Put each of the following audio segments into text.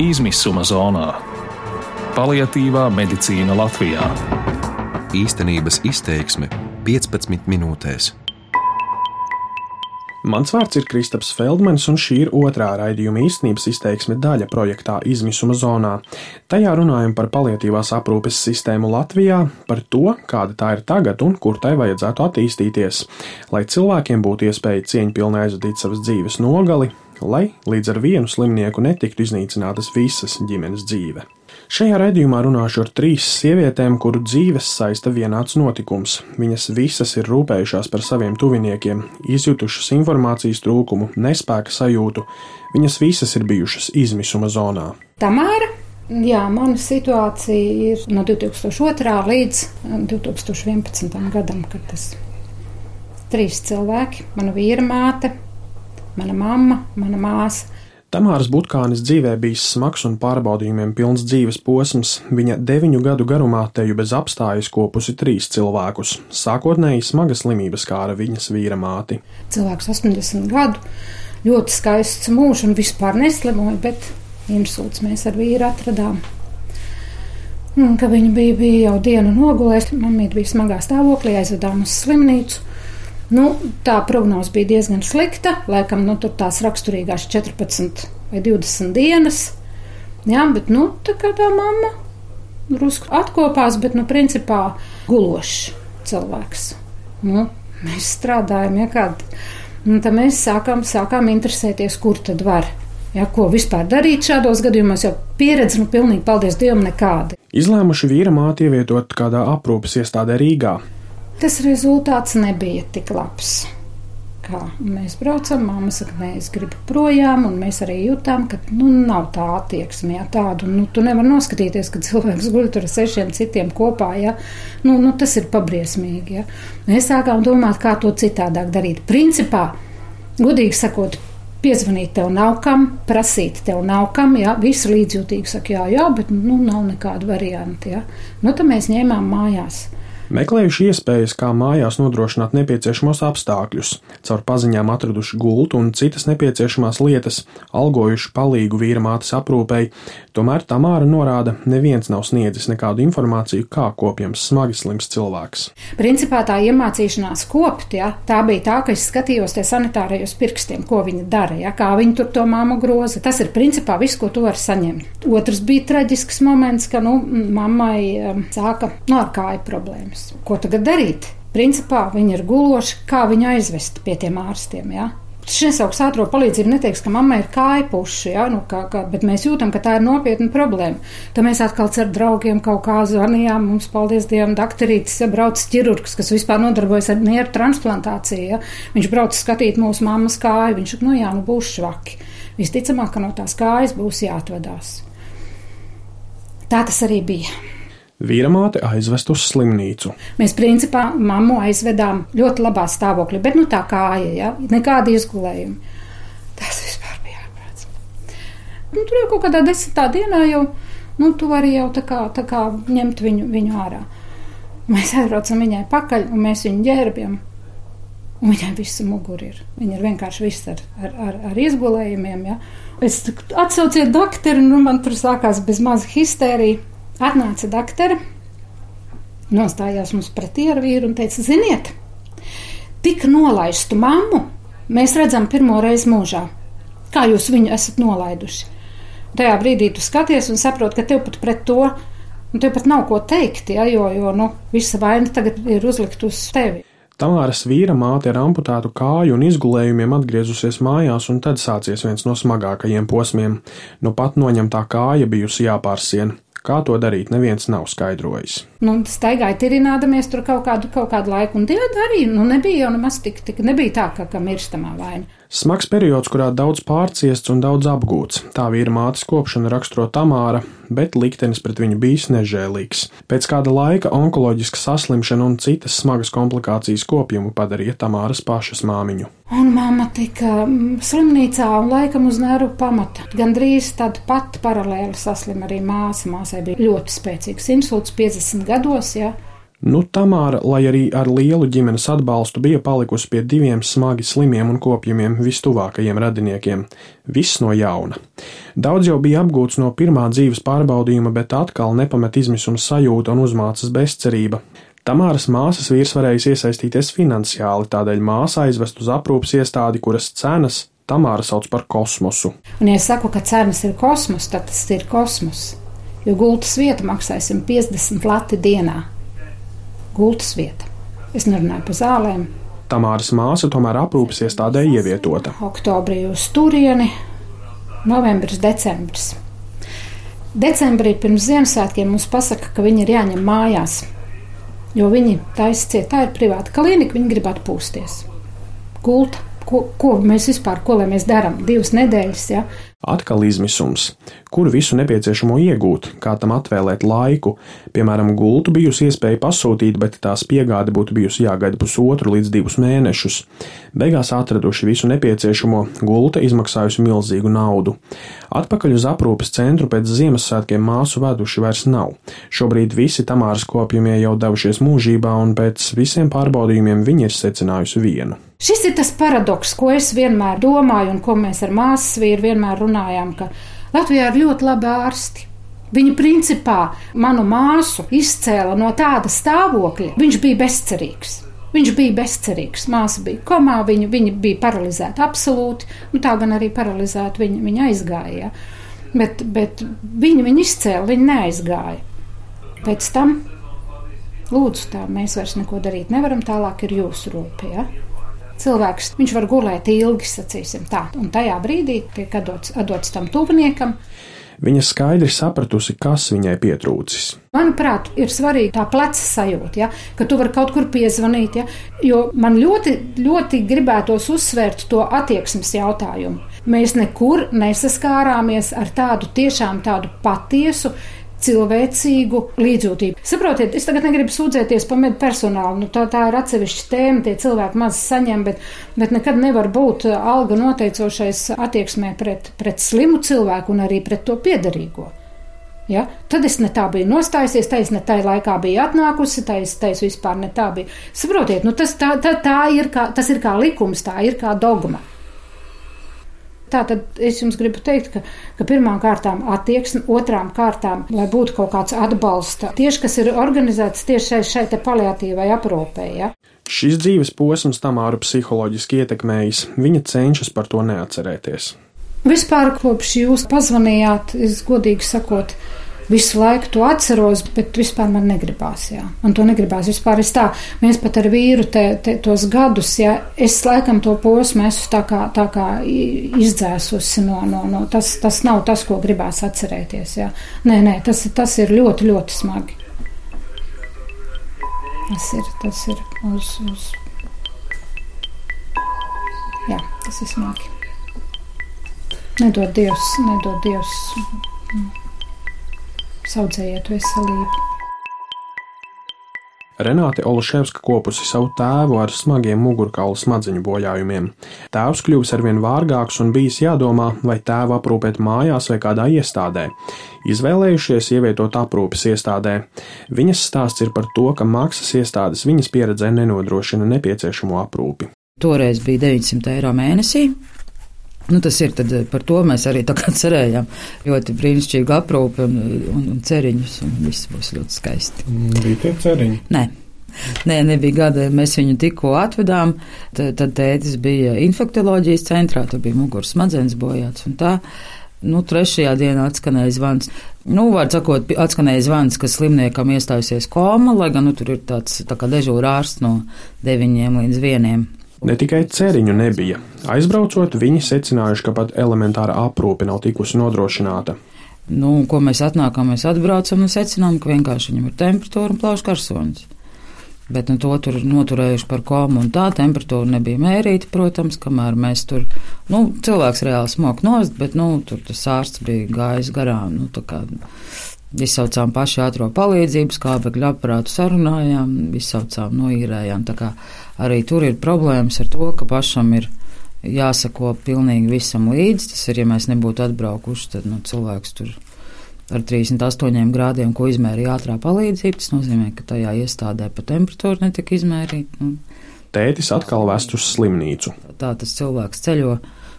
izmisuma zonā. Paliatīvā medicīna Latvijā. Īstenības izteiksme 15 minūtēs. Mans vārds ir Kristaps Feldmanis, un šī ir otrā raidījuma īstenības izteiksme daļa projektā Izmisuma zonā. Tajā runājam par paliatīvās aprūpes sistēmu Latvijā, par to, kāda tā ir tagad un kur tai vajadzētu attīstīties, lai cilvēkiem būtu iespēja cieņpilni aizvadīt savas dzīves nogali, lai līdz ar vienu slimnieku netiktu iznīcinātas visas ģimenes dzīve. Šajā raidījumā runāšu ar trīs sievietēm, kuru dzīves saista vienāds notikums. Viņas visas ir rūpējušās par saviem tuviniekiem, izjutušas informācijas trūkumu, nespēka sajūtu. Viņas visas ir bijušas izmisuma zonā. Tamāra Jā, mana situācija ir no 2002. līdz 2011. gadam, kad tas trīs cilvēki, mana vīra māte, mana mamma, mana māsa. Tamāras Butkānis dzīvē bijis smags un pārbaudījumiem pilns dzīves posms. Viņa deviņu gadu garumā teju bez apstājas kopusi trīs cilvēkus. Sākotnēji smaga slimība skāra viņas vīra māti. Cilvēks 80 gadu, ļoti skaists mūžs un vispār neslimoja, bet insults mēs ar vīru atradām. Un, viņa bija, bija jau dienu nogulējusi, mamīte bija smagā stāvoklī, aizvedām uz slimnīcu. Nu, tā prognoze bija diezgan slikta. Laikam nu, tur tās raksturīgās 14 vai 20 dienas. Jā, bet nu, tā kā tā mamma drusku atkopās, bet nu, principā gulošs cilvēks. Nu, mēs strādājam, ja kādā. Nu, tad mēs sākām, sākām interesēties, kur tad var. Ja, ko vispār darīt šādos gadījumos, jau pieredze, nu, pilnīgi, paldies Dievam, nekāda. Izlēmuši vīra māti ievietot kādā aprūpes iestādē Rīgā. Tas rezultāts nebija tik labs. Kā mēs braucam, māma saka, nē, es gribu projām, un mēs arī jutām, ka nu, nav tā attieksme, ja tādu. Nu, tu nevari noskatīties, ka cilvēks guļ tur ar sešiem citiem kopā. Ja? Nu, nu, tas ir pabriesmīgi. Ja? Mēs sākām domāt, kā to citādāk darīt. Principā, godīgi sakot, piezvanīt tev nav kam, prasīt tev nav kam, jā, visi līdzjūtīgi saka, jā, jā, bet nu, nav nekādu variantu. Ja? Nu, tad mēs ņēmām mājās. Meklējuši iespējas, kā mājās nodrošināt nepieciešamos apstākļus, caur paziņām atraduši gultu un citas nepieciešamās lietas, algojuši palīgu vīra mātes aprūpei, tomēr Tamāra norāda, neviens nav sniedzis nekādu informāciju, kā kopjams smagi slims cilvēks. Principā tā iemācīšanās kopt, ja, tā bija tā, ka es skatījos tie sanitārajos pirkstiem, ko viņi dara, ja, kā viņi tur to māmu groza. Tas ir principā viss, ko tu vari saņemt. Otrs bija traģisks moments, ka, nu, mammai sāka nu, ar kāju problēmas problēmas. Ko tagad darīt? Principā viņi ir guloši, kā viņu aizvest pie tiem ārstiem. Ja? Šis nesauks ātrā palīdzību, neteiks, ka mammai ir kāja puši, ja? nu, kā, kā, bet mēs jūtam, ka tā ir nopietna problēma. Tad mēs atkal ar draugiem kaut kā zvanījām. Mums, paldies Dievam, doktorītis, ja brauc ķirurgs, kas vispār nodarbojas ar nieru transplantāciju. Ja? Viņš brauc skatīt mūsu mammas kāju. Viņš saka, nu jā, nu būs švaki. Visticamāk, ka no tās kājas būs jāatvadās. Tā tas arī bija. Vīra māte aizvest uz slimnīcu. Mēs principā mammu aizvedām ļoti labā stāvoklī, bet nu tā kāja, ja? nekāda izgulējuma. Tas vispār bija ārprāts. Nu, tur jau kaut kādā desmitā dienā jau, nu, tu vari jau tā kā, tā kā ņemt viņu, viņu ārā. Mēs aizbraucam viņai pakaļ un mēs viņu ģērbjam. Un viņai viss mugurā ir. Viņa ir vienkārši viss ar, ar, ar, ar izgulējumiem. Ja? Es atsauciet doktoru, un nu, man tur sākās bez maza histērija. Atnāca doktora, nostājās mums pretī ar vīru un teica: Ziniet, tik nolaistu mammu mēs redzam pirmo reizi mūžā. Kā jūs viņu esat nolaiduši? Tajā brīdī tu skaties un saproti, ka tev pat pret to nu, tev pat nav ko teikt, ja, jo, jo nu, visa vaina tagad ir uzlikt uz tevi. Tamāras vīra māte ar amputētu kāju un izgulējumiem atgriezusies mājās, un tad sācies viens no smagākajiem posmiem. Nu pat noņemtā kāja bijusi jāpārsien. Kā to darīt, neviens nav skaidrojis. Nu, staigāja tirinādamies tur kaut kādu, kaut kādu laiku, un tie arī nu, nebija jau nemaz tik, tik nebija tā, ka, ka mirstamā vaina. Smags periods, kurā daudz pārciests un daudz apgūts. Tā vīra mātes kopšana raksturo Tamāra, bet liktenis pret viņu bijis nežēlīgs. Pēc kāda laika onkoloģiska saslimšana un citas smagas komplikācijas kopjumu padarīja Tamāras pašas māmiņu. Un mamma tika mm, slimnīcā un laikam uz nervu pamata. Gan drīz tad pat paralēli saslim arī māsa. Māsai bija ļoti spēcīgs insults 50 gados. Ja. Nu, Tamāra, lai arī ar lielu ģimenes atbalstu, bija palikusi pie diviem smagi slimiem un kopjumiem vistuvākajiem radiniekiem. Viss no jauna. Daudz jau bija apgūts no pirmā dzīves pārbaudījuma, bet atkal nepamet izmisuma sajūta un uzmācas bezcerība. Tamāras māsas vīrs varējis iesaistīties finansiāli, tādēļ māsa aizvest uz aprūpas iestādi, kuras cenas Tamāra sauc par kosmosu. Un, ja es saku, ka cenas ir kosmos, tad tas ir kosmos. Jo gultas vieta maksā 150 lati dienā gultas vieta. Es nerunāju par zālēm. Tamāras māsa tomēr aprūpas iestādē ievietota. Oktobrī uz turieni, novembris, decembris. Decembrī pirms Ziemassvētkiem mums pasaka, ka viņi ir jāņem mājās, jo viņi ciet, tā ir privāta klinika, viņi grib atpūsties. Gulta, ko, ko mēs vispār, ko lai mēs darām? Divas nedēļas, ja? Atkal izmisums, kur visu nepieciešamo iegūt, kā tam atvēlēt laiku. Piemēram, gultu bijusi iespēja pasūtīt, bet tās piegāde būtu bijusi jāgaida pusotru līdz divus mēnešus. Beigās atraduši visu nepieciešamo, gulta izmaksājusi milzīgu naudu. Atpakaļ uz aprūpes centru pēc Ziemassvētkiem māsu veduši vairs nav. Šobrīd visi Tamāras kopjumie jau devušies mūžībā, un pēc visiem pārbaudījumiem viņi ir secinājusi vienu. Šis ir tas paradoks, ko es vienmēr domāju, un ko mēs ar māsas vīru vienmēr runājam, ka Latvijā ir ļoti labi ārsti. Viņa principā manu māsu izcēla no tāda stāvokļa, viņš bija bezcerīgs. Viņš bija bezcerīgs, māsa bija komā, viņa, viņa bija paralizēta absolūti, nu tā gan arī paralizēta viņa, viņa aizgāja. Bet, bet viņa, viņa izcēla, viņa neaizgāja. Pēc tam, lūdzu, tā mēs vairs neko darīt nevaram, tālāk ir jūsu rūpē. Ja? Cilvēks viņš var gulēt ilgi, sacīsim tā, un tajā brīdī tiek atdots, atdots tam tuviniekam. Viņa skaidri sapratusi, kas viņai pietrūcis. Manuprāt, ir svarīgi tā pleca sajūta, ja, ka tu vari kaut kur piezvanīt. Ja, jo man ļoti, ļoti gribētos uzsvērt to attieksmes jautājumu. Mēs nekur nesaskārāmies ar tādu tiešām tādu patiesu cilvēcīgu līdzjūtību. Saprotiet, es tagad negribu sūdzēties par medu personālu. Nu, tā, tā ir atsevišķa tēma, tie cilvēki maz saņem, bet, bet nekad nevar būt alga noteicošais attieksmē pret, pret slimu cilvēku un arī pret to piedarīgo. Ja? Tad es ne tā biju nostājusies, tā es ne tā laikā biju atnākusi, tā es, tā es vispār ne tā biju. Saprotiet, nu tas, tā, tā, tā ir kā, tas ir kā likums, tā ir kā dogma. Tā tad es jums gribu teikt, ka, ka pirmām kārtām attieksme, otrām kārtām, lai būtu kaut kāds atbalsta, tieši kas ir organizēts tieši šai, šai te paliatīvai aprūpē. Ja? Šis dzīves posms Tamāru psiholoģiski ietekmējis, viņa cenšas par to neatcerēties. Vispār kopš jūs pazvanījāt, es godīgi sakot, visu laiku to atceros, bet vispār man negribās. Jā. Man to negribās. Vispār es tā, mēs pat ar vīru te, te, tos gadus, ja es laikam to posmu esmu tā kā, tā kā izdzēsusi no, no, no tas, tas nav tas, ko gribās atcerēties. Jā. Nē, nē, tas, tas ir ļoti, ļoti smagi. Tas ir, tas ir uz, uz. Jā, tas ir smagi. Nedod Dievs, nedod Dievs. Mm saudzējiet veselību. Renāte Oluševska kopusi savu tēvu ar smagiem mugurkaula smadziņu bojājumiem. Tēvs kļuvis arvien vārgāks un bijis jādomā, vai tēvu aprūpēt mājās vai kādā iestādē. Izvēlējušies ievietot aprūpes iestādē. Viņas stāsts ir par to, ka maksas iestādes viņas pieredzē nenodrošina nepieciešamo aprūpi. Toreiz bija 900 eiro mēnesī, Nu, tas ir tad, eh, par to mēs arī cerējām. Ļoti brīnišķīgi aprūpi un, un, un ceriņus, un viss būs ļoti skaisti. Bija tie ceriņi? Nē. Nē, nebija gada, mēs viņu tikko atvedām. Tad, tad tētis bija infektuoloģijas centrā, tur bija muguras smadzenes bojāts un tā. Nu, trešajā dienā atskanēja zvans. Nu, var sakot, atskanēja zvans, ka slimniekam iestājusies koma, lai gan nu, tur ir tāds tā kā dežūra ārsts no 9 līdz 1. Ne tikai ceriņu nebija. Aizbraucot, viņi secinājuši, ka pat elementāra aprūpe nav tikusi nodrošināta. Nu, ko mēs atnākam, mēs atbraucam un secinām, ka vienkārši viņam ir temperatūra un plaušas karsonis. Bet nu, to tur noturējuši par komu, un tā temperatūra nebija mērīta, protams, kamēr mēs tur, nu, cilvēks reāli smok nost, bet, nu, tur tas ārsts bija gājis garām, nu, tā kā izsaucām paši ātro palīdzību, skābekļu aparātu sarunājām, izsaucām, noīrējām, tā kā arī tur ir problēmas ar to, ka pašam ir jāsako pilnīgi visam līdzi. Tas ir, ja mēs nebūtu atbraukuši, tad nu, cilvēks tur ar 38 grādiem, ko izmērīja ātrā palīdzība. Tas nozīmē, ka tajā iestādē pa temperatūru netika izmērīta. Nu, Tētis atkal vest uz slimnīcu. tā tas cilvēks ceļo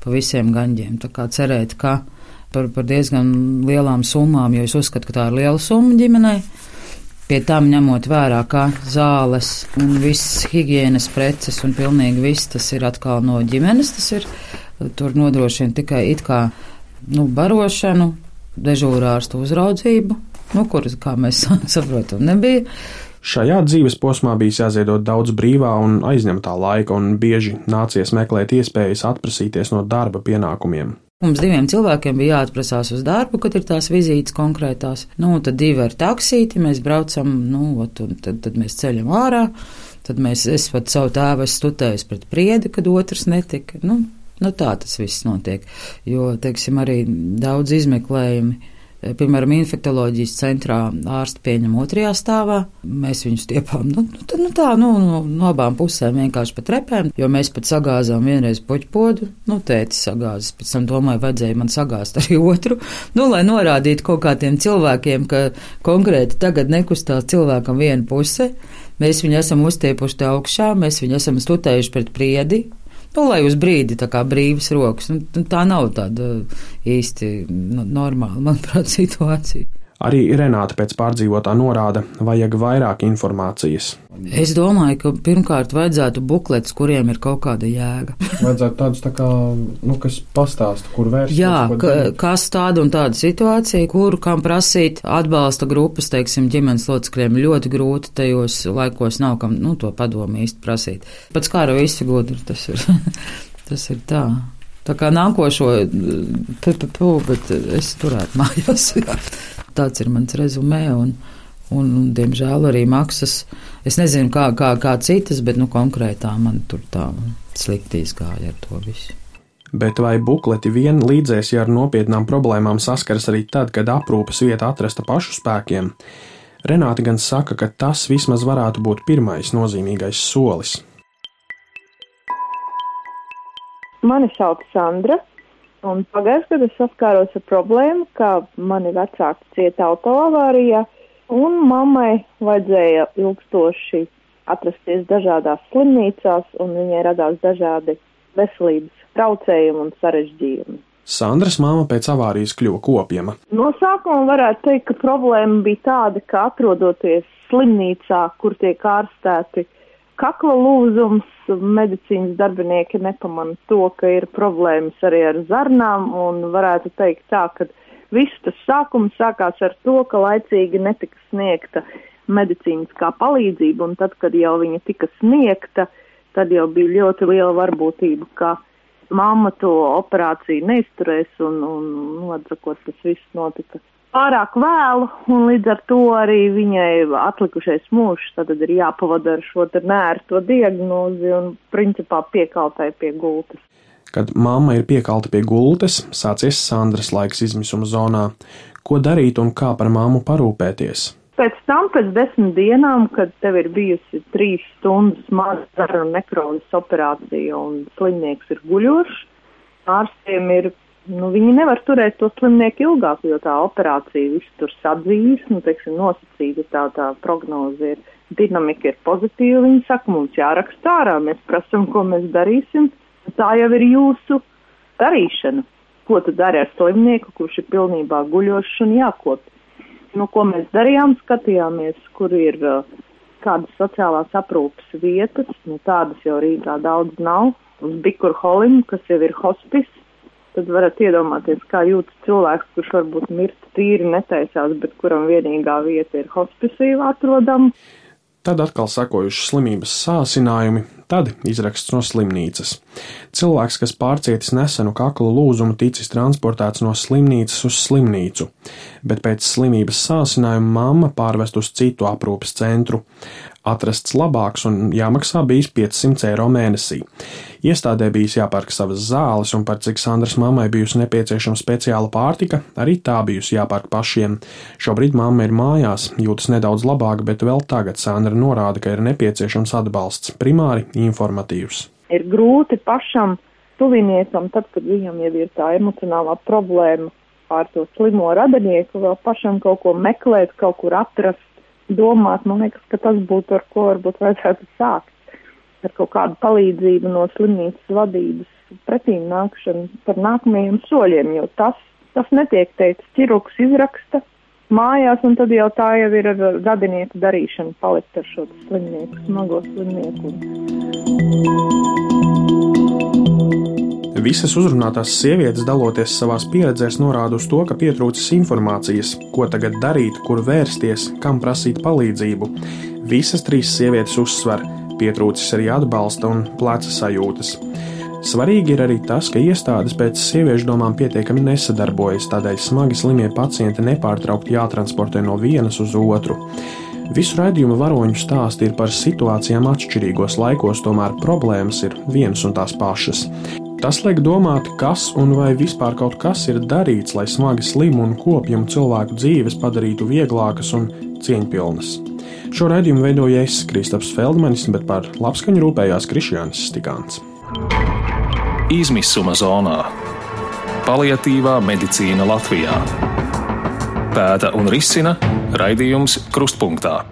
pa visiem gaņģiem. Tā kā cerēt, ka par, par diezgan lielām summām, jo es uzskatu, ka tā ir liela summa ģimenei. Pie tam ņemot vērā, ka zāles un viss higienas preces un pilnīgi viss tas ir atkal no ģimenes, tas ir tur nodrošina tikai it kā nu, barošanu, dežūrārstu uzraudzību, nu, kuras, kā mēs saprotam, nebija. Šajā dzīves posmā bijis jāziedot daudz brīvā un aizņemtā laika, un bieži nācies meklēt iespējas atprasīties no darba pienākumiem. Mums diviem cilvēkiem bija jāatprasās uz darbu, kad ir tās vizītes konkrētās. Nu, tad divi ar taksīti mēs braucam, nu, ot, tad, tad mēs ceļam ārā. Tad mēs, es pat savu tēvu esmu stutējis pret priedi, kad otrs netika. Nu, nu tā tas viss notiek. Jo, teiksim, arī daudz izmeklējumi. Piemēram, infektuoloģijas centrā ārsti pieņem otrajā stāvā. Mēs viņus stiepām nu, nu, nu, tā, nu, no, no abām pusēm vienkārši pa trepēm, jo mēs pat sagāzām vienreiz puķpodu. Nu, tēti sagāzes, pēc tam domāju, vajadzēja man sagāzt arī otru. Nu, lai norādītu kaut kādiem cilvēkiem, ka konkrēti tagad nekustās cilvēkam viena puse. Mēs viņu esam uztiepuši augšā, mēs viņu esam stutējuši pret priedi, Nu, lai uz brīdi tā kā brīvas rokas. Nu, tā nav tāda īsti nu, normāla, manuprāt, situācija. Arī Renāta pēc pārdzīvotā norāda, vajag vairāk informācijas. Es domāju, ka pirmkārt vajadzētu buklets, kuriem ir kaut kāda jēga. Vajadzētu tādus tā kā, nu, kas pastāsta, kur vērsties. Jā, ka, darīt. kas tāda un tāda situācija, kuru kam prasīt atbalsta grupas, teiksim, ģimenes locekļiem ļoti grūti tajos laikos nav kam, nu, to padomu īsti prasīt. Pats kā jau visi gudri, tas ir, tas ir tā. Tā kā nākošo, PPP, bet es turētu mājās. Jā. Tāds ir mans rezumē. Un, un, un, diemžēl, arī maksas. Es nezinu, kā, kā, kā citas, bet nu, konkrētā man tur tā slikti izgāja ar to visu. Bet vai bukleti vien līdzēs, ja ar nopietnām problēmām saskaras arī tad, kad aprūpes vieta atrasta pašu spēkiem? Renāte gan saka, ka tas vismaz varētu būt pirmais nozīmīgais solis. Mani sauc Sandra, un pagājušajā gadā es saskāros ar problēmu, ka mani vecāki cieta autoavārijā, un mammai vajadzēja ilgstoši atrasties dažādās slimnīcās, un viņai radās dažādi veselības traucējumi un sarežģījumi. Sandras māma pēc avārijas kļuva kopiema. No sākuma varētu teikt, ka problēma bija tāda, ka atrodoties slimnīcā, kur tiek ārstēti kakla lūzums, medicīnas darbinieki nepamana to, ka ir problēmas arī ar zarnām, un varētu teikt tā, ka viss tas sākums sākās ar to, ka laicīgi netika sniegta medicīniskā palīdzība, un tad, kad jau viņa tika sniegta, tad jau bija ļoti liela varbūtība, ka mamma to operāciju neizturēs, un, un, nu, atsakot, tas viss notika pārāk vēlu, un līdz ar to arī viņai atlikušais mūžs tad ir jāpavada ar šo nērto diagnozi un principā piekaltai pie gultas. Kad mamma ir piekalta pie gultas, sācies Sandras laiks izmisuma zonā. Ko darīt un kā par mammu parūpēties? Pēc tam, pēc desmit dienām, kad tev ir bijusi trīs stundas maza nekrozes operācija un slimnieks ir guļošs, ārstiem ir, nu, viņi nevar turēt to slimnieku ilgāk, jo tā operācija viss tur sadzīs, nu, teiksim, nosacīta tā, tā prognoze ir, dinamika ir pozitīva, viņi saka, mums jāraksta ārā, mēs prasam, ko mēs darīsim, tā jau ir jūsu darīšana. Ko tu dari ar slimnieku, kurš ir pilnībā guļošs un jākopja? nu, ko mēs darījām, skatījāmies, kur ir uh, kādas sociālās aprūpas vietas. Nu, tādas jau Rīgā daudz nav. Uz Bikurholim, kas jau ir hospis, tad varat iedomāties, kā jūtas cilvēks, kurš varbūt mirt tīri netaisās, bet kuram vienīgā vieta ir hospisīva atrodama. Tad atkal sekojuši slimības sācinājumi, tad izraksts no slimnīcas. Cilvēks, kas pārcietis nesenu kakla lūzumu, ticis transportēts no slimnīcas uz slimnīcu, bet pēc slimības sācinājuma mamma pārvest uz citu aprūpes centru. Atrasts labāks un jāmaksā bijis 500 eiro mēnesī. Iestādē bijis jāpērk savas zāles, un par cik Sandras mammai bijusi nepieciešama speciāla pārtika, arī tā bijusi jāpērk pašiem. Šobrīd mamma ir mājās, jūtas nedaudz labāk, bet vēl tagad Sandra norāda, ka ir nepieciešams atbalsts, primāri informatīvs. Ir grūti pašam tuviniekam, tad, kad viņam jau ir tā emocionālā problēma pār to slimo radinieku, vēl pašam kaut ko meklēt, kaut kur atrast, domāt. Man liekas, ka tas būtu ar ko varbūt vajadzētu sākt. Ar kaut kādu palīdzību no slimnīcas vadības pretīm nākšanu par nākamajiem soļiem, jo tas, tas netiek teikts. Ķirurgs izraksta mājās, un tad jau tā jau ir ar radinieku darīšanu palikt ar šo slimnieku, smago slimnieku. Visas uzrunātās sievietes, daloties savās pieredzēs, norāda uz to, ka pietrūcis informācijas, ko tagad darīt, kur vērsties, kam prasīt palīdzību. Visas trīs sievietes uzsver, pietrūcis arī atbalsta un pleca sajūtas. Svarīgi ir arī tas, ka iestādes pēc sieviešu domām pietiekami nesadarbojas, tādēļ smagi slimie pacienti nepārtraukti jātransportē no vienas uz otru. Visu raidījumu varoņu stāsti ir par situācijām atšķirīgos laikos, tomēr problēmas ir vienas un tās pašas. Tas liek domāt, kas un vai vispār kaut kas ir darīts, lai smagi slimu un kopjumu cilvēku dzīves padarītu vieglākas un cieņpilnas. Šo raidījumu veidoja es, Kristaps Feldmanis, bet par labskaņu rūpējās Krišjānis Stikāns. Izmisuma zonā - paliatīvā medicīna Latvijā. Pēta un risina raidījums Krustpunktā.